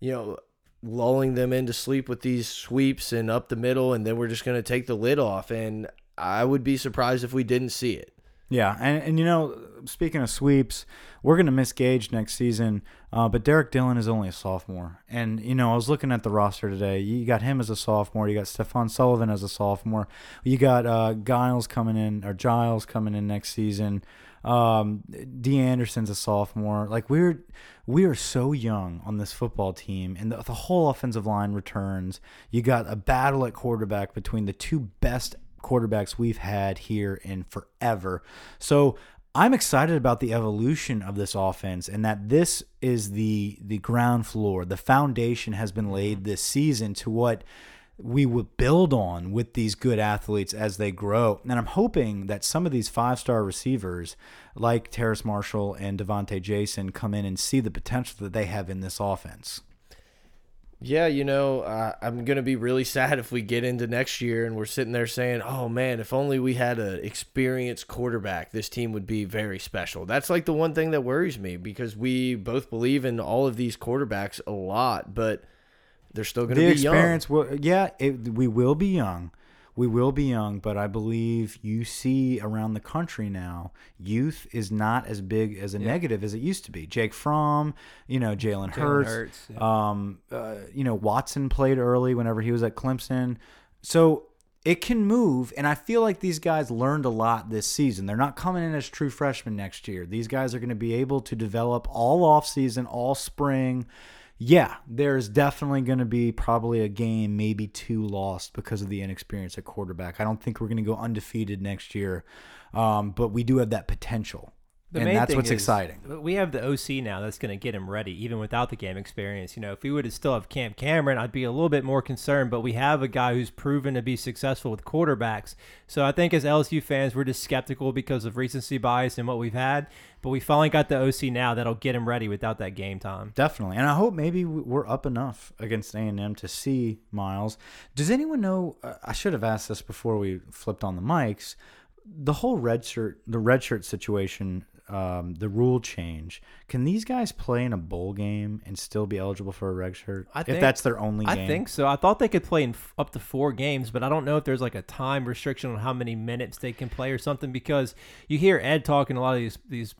S2: you know lulling them into sleep with these sweeps and up the middle, and then we're just going to take the lid off. And I would be surprised if we didn't see it.
S1: Yeah, and and you know, speaking of sweeps, we're gonna miss Gage next season. Uh, but Derrick Dillon is only a sophomore, and you know, I was looking at the roster today. You got him as a sophomore. You got Stefan Sullivan as a sophomore. You got uh, Giles coming in or Giles coming in next season. Um, D. Anderson's a sophomore. Like we're we are so young on this football team, and the, the whole offensive line returns. You got a battle at quarterback between the two best quarterbacks we've had here in forever. So I'm excited about the evolution of this offense and that this is the the ground floor. The foundation has been laid mm-hmm. this season to what we will build on with these good athletes as they grow. And I'm hoping that some of these five star receivers like Terrace Marshall and Devonta Jason come in and see the potential that they have in this offense.
S2: Yeah, you know, uh, I'm gonna be really sad if we get into next year and we're sitting there saying, "Oh man, if only we had an experienced quarterback, this team would be very special." That's like the one thing that worries me because we both believe in all of these quarterbacks a lot, but they're still gonna
S1: the
S2: be young.
S1: will yeah it, we will be young we will be young but i believe you see around the country now youth is not as big as a negative as it used to be. Jake fromm you know jalen hurts,
S3: Hurts, yeah.
S1: um uh, you know watson played early whenever he was at clemson. So it can move and i feel like these guys learned a lot this season. They're not coming in as true freshmen next year. These guys are going to be able to develop all off season all spring yeah, there's definitely going to be probably a game, maybe two lost because of the inexperience at quarterback. I don't think we're going to go undefeated next year, um, but we do have that potential.
S3: The
S1: and that's what's exciting.
S3: We have the OC now that's going to get him ready, even without the game experience. You know, if we would have still have Cam Cameron, I'd be a little bit more concerned. But we have a guy who's proven to be successful with quarterbacks. So I think as LSU fans, we're just skeptical because of recency bias and what we've had. But we finally got the OC now that'll get him ready without that game time.
S1: Definitely, and I hope maybe we're up enough against A and M to see Miles. Does anyone know? Uh, I should have asked this before we flipped on the mics. The whole red shirt, the red shirt situation, um, the rule change. Can these guys play in a bowl game and still be eligible for a red shirt
S3: I
S1: if
S3: think-
S1: that's their only game
S3: I
S1: game?
S3: think so. I thought they could play in f- up to four games, but I don't know if there's like a time restriction on how many minutes they can play or something. Because you hear Ed talking a lot of these these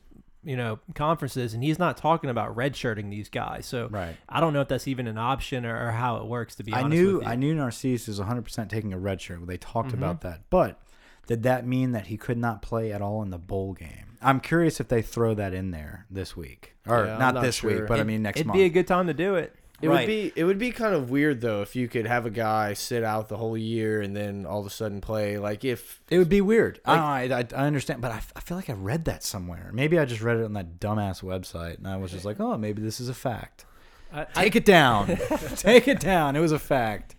S3: you know conferences, and he's not talking about redshirting these guys. So
S1: Right.
S3: I don't know if that's even an option or, or how it works. To be
S1: I knew. I knew Narcisse is 100 percent taking a red shirt. They talked
S3: Mm-hmm.
S1: about that, but did that mean that he could not play at all in the bowl game? I'm curious if they throw that in there this week, or
S2: Yeah, I'm
S1: not,
S2: not
S1: this
S2: sure.
S1: week, but I
S3: It-
S1: mean next
S3: it'd
S1: month.
S3: be a good time to do it.
S2: It
S1: Right.
S2: would be it would be kind of weird though if you could have a guy sit out the whole year and then all of a sudden play. Like if
S1: It would be weird. I, I, I understand, but I, I feel like I read that somewhere. Maybe I just read it on that dumbass website, and I was just like, oh, maybe this is a fact.
S3: I,
S1: Take it down. Take it down. It was a fact.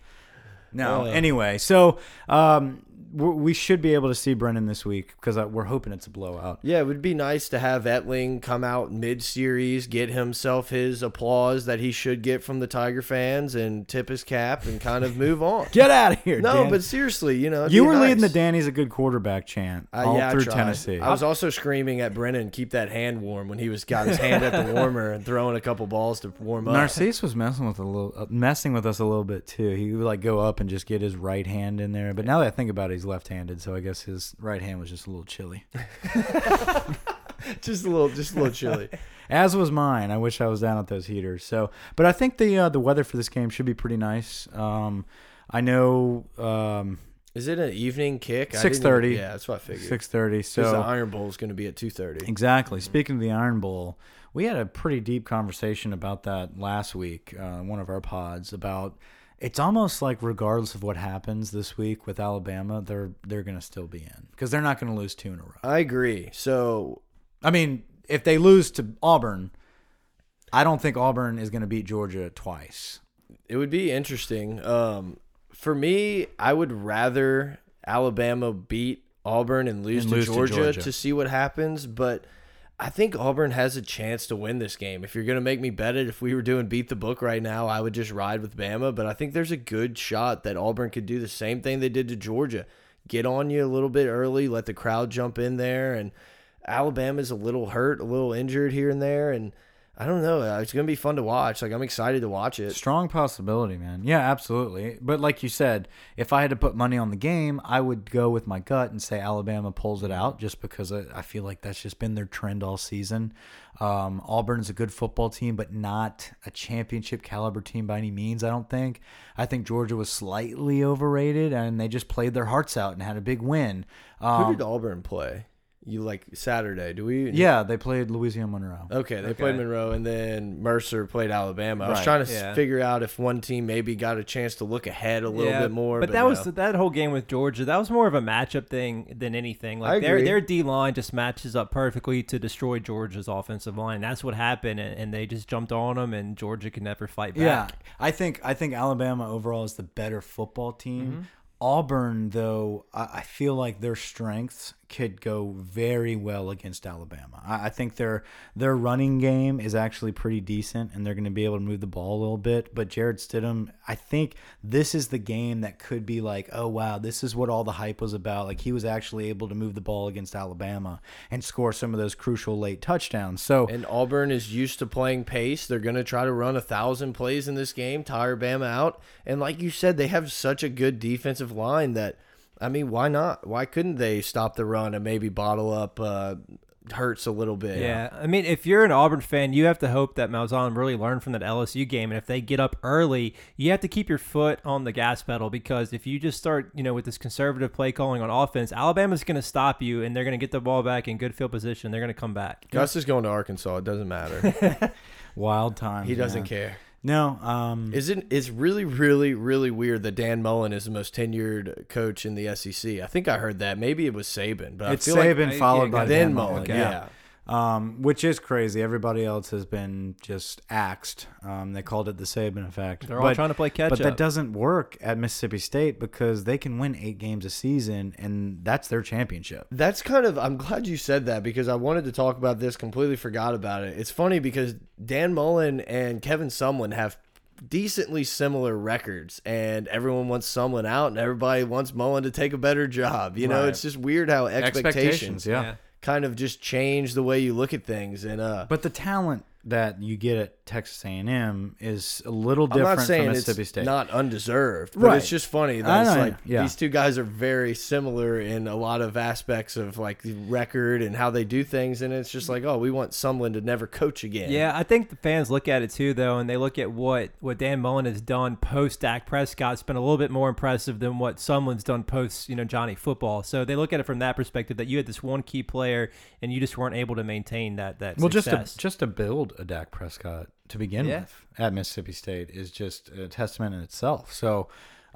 S1: No.
S2: Oh.
S1: Anyway, so um, we're, we should be able to see Brennan this week because we're hoping it's a blowout.
S2: yeah, it would be nice to have Etling come out mid series, get himself his applause that he should get from the Tiger fans, and tip his cap and kind of move on.
S1: Get out of here.
S2: No,
S1: Dan.
S2: but seriously, you know,
S1: you were leading the
S2: nice.
S1: Danny's a good quarterback chant
S2: Uh,
S1: all
S2: yeah,
S1: through. Tennessee.
S2: I was also screaming at Brennan, keep that hand warm when he was got his hand at the warmer and throwing a couple balls to warm up.
S1: Narcisse was messing with a little, uh, messing with us a little bit too. He would like go up and just get his right hand in there. But now that I think about it, he's left-handed, so I guess his right hand was just a little chilly.
S2: just a little, just a little chilly.
S1: As was mine. I wish I was down at those heaters. So, but I think the uh, the weather for this game should be pretty nice. Um, I know um,
S2: Is it an evening kick? Even-
S1: 6:30.
S2: Yeah, that's what I figured.
S1: six thirty.
S2: Because the Iron Bowl is going to be at two thirty.
S1: exactly. Speaking of the Iron Bowl, we had a pretty deep conversation about that last week. Uh, one of our pods about. It's almost like regardless of what happens this week with Alabama, they're they're gonna still be in because they're not gonna lose two in a row.
S2: I agree. So
S1: I mean, if they lose to Auburn, I don't think Auburn is gonna beat Georgia twice.
S2: it would be interesting. Um, for me, I would rather Alabama beat Auburn and lose,
S1: And
S2: to,
S1: lose to
S2: Georgia
S1: Georgia.
S2: to see what happens. But I think Auburn has a chance to win this game. If you're going to make me bet it, if we were doing beat the book right now, I would just ride with Bama. But I think there's a good shot that Auburn could do the same thing they did to Georgia. Get on you a little bit early, let the crowd jump in there. And Alabama's a little hurt, a little injured here and there. And I don't know. Uh, It's gonna be fun to watch. Like I'm excited to watch it.
S1: Strong possibility, man. Yeah, absolutely. But like you said, if I had to put money on the game, I would go with my gut and say Alabama pulls it out just because I, I feel like that's just been their trend all season. Um, Auburn is a good football team, but not a championship caliber team by any means, I don't think. I think Georgia was slightly overrated and they just played their hearts out and had a big win. Um,
S2: Who did Auburn play? You like Saturday? Do we?
S1: yeah, they played Louisiana Monroe.
S2: Okay, they
S3: Okay.
S2: played Monroe, and then Mercer played Alabama. I was
S1: Right,
S2: trying to
S3: yeah.
S2: figure out if one team maybe got a chance to look ahead a little
S3: Yeah,
S2: bit more.
S3: But, that was that whole game with Georgia. That was more of a matchup thing than anything. Like
S2: I
S3: their
S2: agree.
S3: their D line just matches up perfectly to destroy Georgia's offensive line. That's what happened, and, and they just jumped on them, and Georgia could never fight back.
S1: Yeah, I think I think Alabama overall is the better football team. Mm-hmm. Auburn, though, I, I feel like their strengths could go very well against Alabama. I, I think their their running game is actually pretty decent, and they're going to be able to move the ball a little bit. But Jarrett Stidham, I think this is the game that could be like, oh wow, this is what all the hype was about. Like he was actually able to move the ball against Alabama and score some of those crucial late touchdowns. So
S2: And Auburn is used to playing pace. They're going to try to run a thousand plays in this game, tire Bama out. And like you said, they have such a good defensive line that, I mean, why not? Why couldn't they stop the run and maybe bottle up uh, Hurts a little bit?
S3: Yeah, I mean, if you're an Auburn fan, you have to hope that Malzahn really learned from that LSU game, and if they get up early, you have to keep your foot on the gas pedal because if you just start, you know, with this conservative play calling on offense, Alabama's going to stop you, and they're going to get the ball back in good field position. They're going to come back.
S2: Gus is going to Arkansas. It doesn't matter.
S1: wild times.
S2: he doesn't
S1: man.
S2: care.
S1: No, um,
S2: Isn't it's really really really weird that Dan Mullen is the most tenured coach in the SEC? I think I heard that. Maybe it was Saban, but
S1: it's
S2: I feel
S1: Saban
S2: like
S3: I-
S1: followed
S3: yeah,
S1: by
S2: then
S1: Dan
S2: Mullen.
S1: Mullen.
S2: Yeah.
S1: Um, which is crazy. Everybody else has been just axed. Um, they called it the Saban effect.
S3: They're all trying to play catch
S1: but
S3: up.
S1: that doesn't work at Mississippi State because they can win eight games a season, and that's their championship.
S2: That's kind of I'm glad you said that because I wanted to talk about this, completely forgot about it. It's funny because Dan Mullen and Kevin Sumlin have decently similar records and everyone wants Sumlin out and everybody wants Mullen to take a better job. You know,
S1: Right.
S2: it's just weird how expectations,
S1: yeah.
S2: Kind of just change the way you look at things. And uh
S1: But the talent that you get at Texas A&M is a little
S2: I'm
S1: different
S2: not saying
S1: from
S2: it's
S1: Mississippi State.
S2: not undeserved, but
S1: Right.
S2: it's just funny
S1: I
S2: that it's
S1: know,
S2: like
S1: yeah.
S2: these two guys are very similar in a lot of aspects of like the record and how they do things, and it's just like, oh, we want Sumlin to never coach again.
S3: Yeah, I think the fans look at it too, though, and they look at what what Dan Mullen has done post Dak Prescott. It's been a little bit more impressive than what Sumlin's done post, you know, Johnny Football. So they look at it from that perspective that you had this one key player and you just weren't able to maintain that that
S1: well, just
S3: success.
S1: to just to build a Dak Prescott to begin
S3: Yeah.
S1: with at Mississippi State is just a testament in itself. So.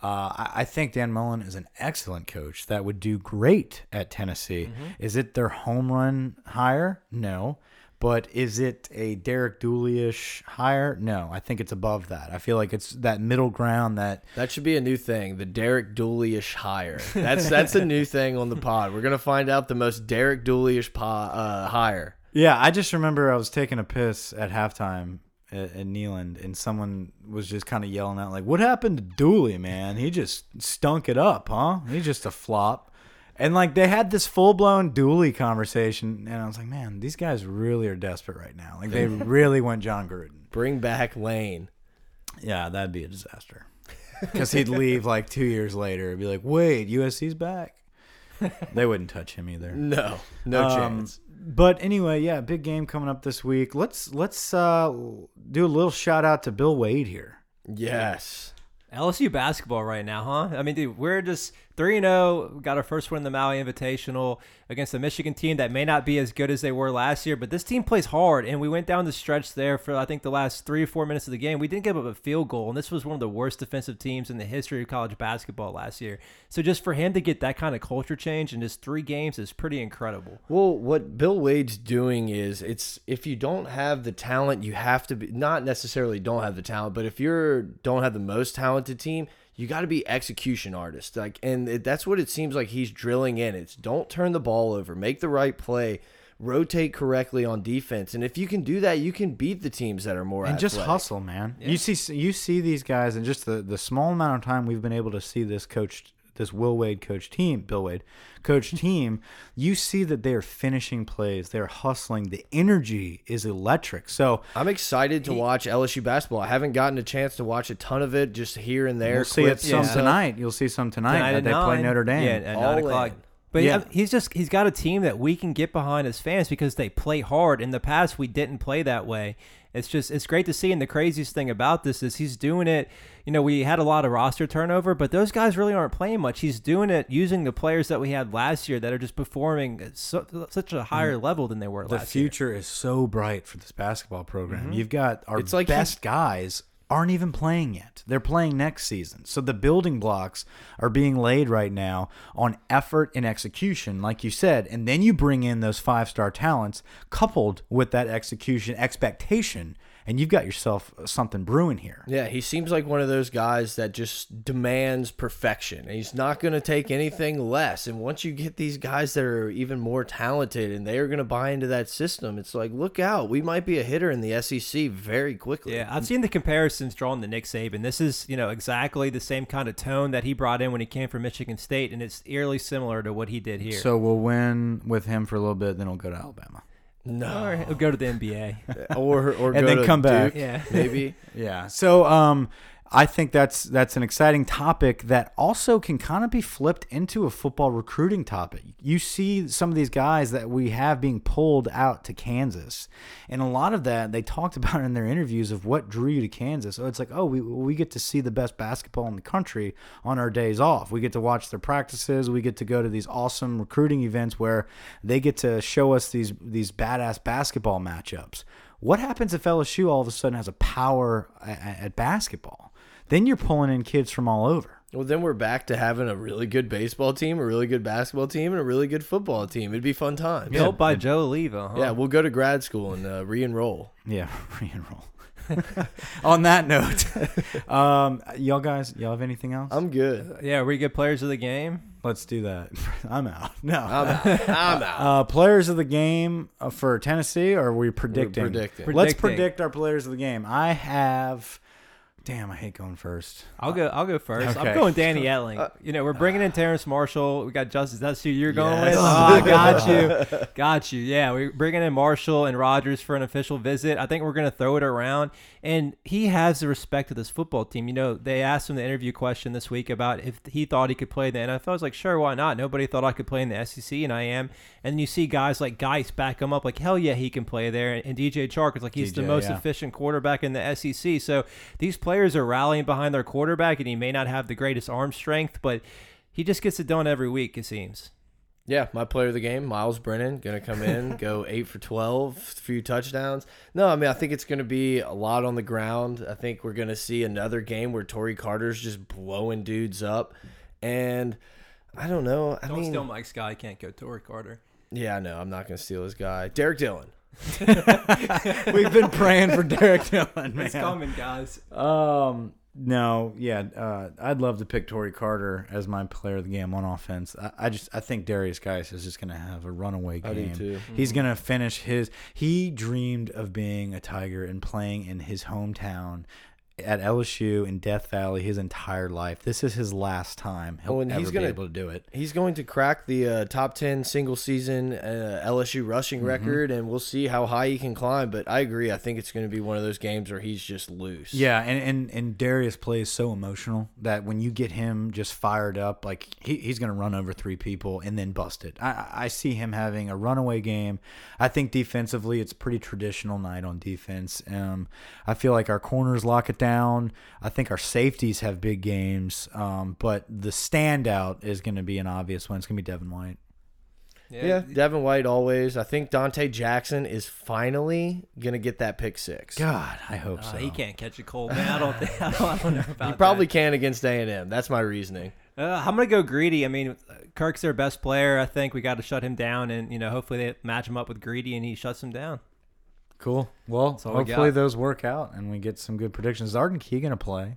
S1: Uh, I, I think Dan Mullen is an excellent coach that would do great at Tennessee.
S3: Mm-hmm.
S1: Is it their home run hire? No. But is it a Derek Dooley-ish hire? No. I think it's above that. I feel like it's that middle ground that
S2: That should be a new thing, the Derek Dooley-ish hire. That's that's a new thing on the pod. We're gonna find out the most Derek Dooley-ish uh, hire.
S1: Yeah, I just remember I was taking a piss at halftime at, at Neyland, and someone was just kind of yelling out like, "What happened to Dooley, man? He just stunk it up, huh? He's just a flop." And like they had this full blown Dooley conversation, and I was like, "Man, these guys really are desperate right now. Like they really want Jon Gruden."
S2: Bring back Lane.
S1: Yeah, that'd be a disaster. Because he'd leave like two years later and be like, "Wait, USC's back." They wouldn't touch him either.
S2: No, no
S1: Um,
S2: chance.
S1: But anyway, yeah, big game coming up this week. Let's let's uh, do a little shout out to Bill Wade here.
S2: Yes.
S3: LSU basketball right now, huh? I mean, dude, we're just 3 0. Got our first win in the Maui Invitational against a Michigan team that may not be as good as they were last year, but this team plays hard. And we went down the stretch there for, I think, the last three or four minutes of the game. We didn't give up a field goal, and this was one of the worst defensive teams in the history of college basketball last year. So just for him to get that kind of culture change in just three games is pretty incredible.
S2: Well, what Bill Wade's doing is it's if you don't have the talent, you have to be not necessarily don't have the talent, but if you're don't have the most talented team, you got to be execution artist. Like, and it, that's what it seems like he's drilling in. It's don't turn the ball over, make the right play, rotate correctly on defense, and if you can do that, you can beat the teams that are more
S1: and just hustle, man. You see, you see these guys, and just the the small amount of time we've been able to see this coach this Will Wade coach team, Bill Wade coach mm-hmm. team, you see that they are finishing plays, they're hustling. The energy is electric. So
S2: I'm excited to watch LSU basketball. I haven't gotten a chance to watch a ton of it, just here and there.
S1: we'll see it some
S2: and stuff.
S1: tonight. You'll see some tonight.
S3: Tonight
S1: that
S3: at
S1: they play. Notre Dame.
S3: Yeah, at
S2: All
S3: nine o'clock.
S2: In.
S3: But
S1: Yeah.
S3: yeah. he's just he's got a team that we can get behind as fans because they play hard. In the past, we didn't play that way. It's just it's great to see. And the craziest thing about this is he's doing it. You know, we had a lot of roster turnover, but those guys really aren't playing much. He's doing it using the players that we had last year that are just performing at so, such a higher level than they were
S1: Mm. the
S3: last year.
S1: future is so bright for this basketball program.
S3: Mm-hmm.
S1: You've got our
S2: It's like
S1: best guys aren't even playing yet. They're playing next season. So the building blocks are being laid right now on effort and execution, like you said. And then you bring in those five star talents coupled with that execution expectation, and you've got yourself something brewing here.
S2: Yeah, he seems like one of those guys that just demands perfection. He's not going to take anything less. And once you get these guys that are even more talented and they are going to buy into that system, it's like, look out. We might be a hitter in the SEC very quickly.
S3: Yeah, I've seen the comparisons drawn to Nick Saban. This is, you know, exactly the same kind of tone that he brought in when he came from Michigan State, and it's eerily similar to what he did here.
S1: So we'll win with him for a little bit, then we'll go to Alabama.
S2: No.
S3: or he'll go to the NBA.
S2: Or, or
S1: And
S2: go
S1: then
S2: to
S1: come back.
S3: Yeah.
S2: Maybe.
S1: Yeah. So um I think that's that's an exciting topic that also can kind of be flipped into a football recruiting topic. You see some of these guys that we have being pulled out to Kansas. And a lot of that they talked about in their interviews of what drew you to Kansas. So it's like, oh, we we get to see the best basketball in the country on our days off. We get to watch their practices, we get to go to these awesome recruiting events where they get to show us these these badass basketball matchups. What happens if LSU all of a sudden has a power at, at basketball? Then you're pulling in kids from all over.
S2: Well, then we're back to having a really good baseball team, a really good basketball team, and a really good football team. It'd be fun times.
S3: Built by Joe Alleva. Huh?
S2: Yeah, we'll go to grad school and uh, re-enroll.
S1: Yeah, re-enroll. On that note, um, y'all guys, y'all have anything else?
S2: I'm good.
S3: Yeah, are we get players of the game.
S1: Let's do that. I'm out. No.
S2: I'm out. I'm out.
S1: uh, players of the game uh, for Tennessee, or are we predicting?
S2: predicting.
S1: Let's
S3: Predicting.
S1: predict our players of the game. I have. Damn, I hate going first.
S3: I'll go. I'll go first.
S1: Okay.
S3: I'm going Danny uh, Etling. you know, we're bringing in uh, Terrace Marshall. We got Justice. That's who you're going
S1: Yes.
S3: with. Oh, I got you. Got you. Yeah, we're bringing in Marshall and Rogers for an official visit. I think we're going to throw it around. And he has the respect of this football team. You know, they asked him the interview question this week about if he thought he could play in the NFL. I was like, sure, why not? Nobody thought I could play in the SEC, and I am. And you see guys like Guice back him up, like, hell yeah, he can play there. And DJ Chark is like, he's the most
S1: yeah.
S3: efficient quarterback in the SEC. So these players are rallying behind their quarterback, and he may not have the greatest arm strength, but he just gets it done every week, it seems.
S2: Yeah, my player of the game, Miles Brennan, gonna come in, go eight for twelve, few touchdowns. No, I mean I think it's gonna be a lot on the ground. I think we're gonna see another game where Tory Carter's just blowing dudes up, and I don't know. I
S3: Don't
S2: mean,
S3: steal Mike's guy. Can't go Tory Carter.
S2: yeah, no, I'm not gonna steal his guy, Derrick Dillon.
S1: We've been praying for Derrick Dillon, man.
S3: It's coming, guys.
S1: Um, no, yeah, uh, I'd love to pick Tory Carter as my player of the game on offense. I, I just I think Derrius Guice is just gonna have a runaway game.
S2: I do
S1: game.
S2: too.
S1: He's gonna finish his. He dreamed of being a Tiger and playing in his hometown at LSU in Death Valley his entire life. This is his last time he'll
S2: Oh, and
S1: ever
S2: he's gonna- be
S1: able to do it.
S2: He's going to crack the uh, top 10 single season uh, LSU rushing
S1: Mm-hmm.
S2: record, and we'll see how high he can climb. But I agree. I think it's going to be one of those games where he's just loose.
S1: Yeah, and, and and Derrius plays so emotional that when you get him just fired up, like he, he's going to run over three people and then bust it. I, I I see him having a runaway game. I think defensively, it's pretty traditional night on defense. Um, I feel like our corners lock it down. I think our safeties have big games, um, but the standout is going to be an obvious one. It's going to be Devin White.
S2: Yeah, Devin White always. I think Donte Jackson is finally going to get that pick six.
S1: God, I hope
S3: Uh,
S1: so.
S3: he can't catch a cold, man. I don't think. I don't, I don't know about
S2: He probably
S3: that.
S2: can against A&M. That's my reasoning.
S3: Uh, I'm gonna go greedy. I mean, Kirk's their best player. I think we got to shut him down, and you know, hopefully they match him up with greedy, and he shuts him down.
S1: Cool. Well,
S3: all we
S1: hopefully
S3: got.
S1: those work out and we get some good predictions. Is Arden Key going to play?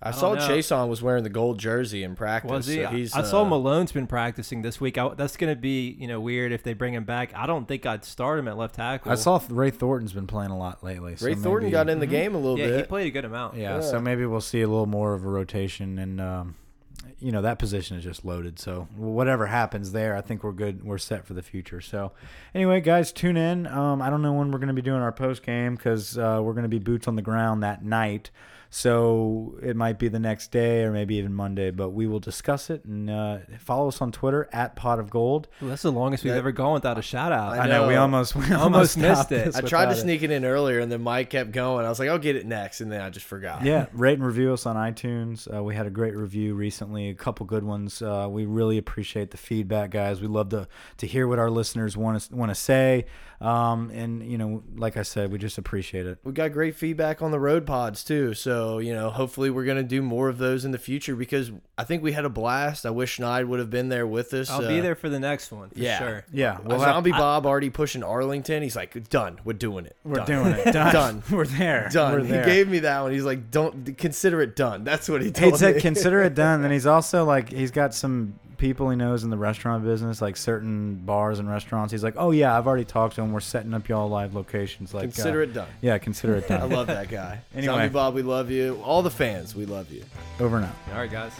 S2: I,
S3: don't
S2: saw
S3: know.
S2: Chason was wearing the gold jersey in practice.
S3: Was he?
S2: so he's,
S3: I saw
S2: uh,
S3: Malone's been practicing this week. I, that's gonna be you know weird if they bring him back. I don't think I'd start him at left tackle.
S1: I saw Ray Thornton's been playing a lot lately. So
S2: Ray Thornton
S1: maybe-
S2: got in the game a little bit.
S3: Yeah, he played a good amount.
S1: Yeah,
S2: Yeah.
S1: so maybe we'll see a little more of a rotation, and um, you know that position is just loaded. So whatever happens there, I think we're good. We're set for the future. So anyway, guys, tune in. Um, I don't know when we're going to be doing our post game because uh, we're going to be boots on the ground that night. So it might be the next day or maybe even Monday, but we will discuss it and uh, follow us on Twitter at Pot of Gold.
S3: Ooh, that's the longest we've
S2: That-
S3: ever gone without a shout out.
S1: I know, we
S2: know.
S1: almost we
S3: Almost
S1: almost
S3: missed it.
S2: I tried to
S1: without
S2: sneak it in earlier, and then Mike kept going. I was like, I'll get it next, and then I just forgot.
S1: Yeah, rate and review us on iTunes. Uh, we had a great review recently, a couple good ones. Uh, we really appreciate the feedback, guys. We love to to hear what our listeners want to want to say, um, and you know, like I said, we just appreciate it.
S2: we got great feedback on the road pods too. So you know, hopefully we're gonna do more of those in the future because I think we had a blast. I wish Schneid would have been there with us.
S3: I'll
S2: uh,
S3: be there for the next one for
S2: yeah.
S3: sure.
S1: Yeah,
S2: Well,
S1: we'll have-
S2: Zombie Bob already pushing Arlington. He's like, done. We're doing it.
S1: we're
S2: Done.
S1: doing it. Done.
S2: Done.
S1: We're there.
S2: Done.
S1: We're
S2: He gave me that one. He's like, don't consider it done. That's what he
S1: he said
S2: me.
S1: consider it done. Then he's also like he's got some people he knows in the restaurant business, like certain bars and restaurants. He's like, oh yeah, I've already talked to him. We're setting up y'all live locations. Like
S2: consider
S1: uh,
S2: it done.
S1: Yeah, consider it done.
S2: I love that guy.
S1: Anyway.
S2: Zombie Bob, we love you. All the fans, we love you.
S1: Over now.
S3: All right, guys.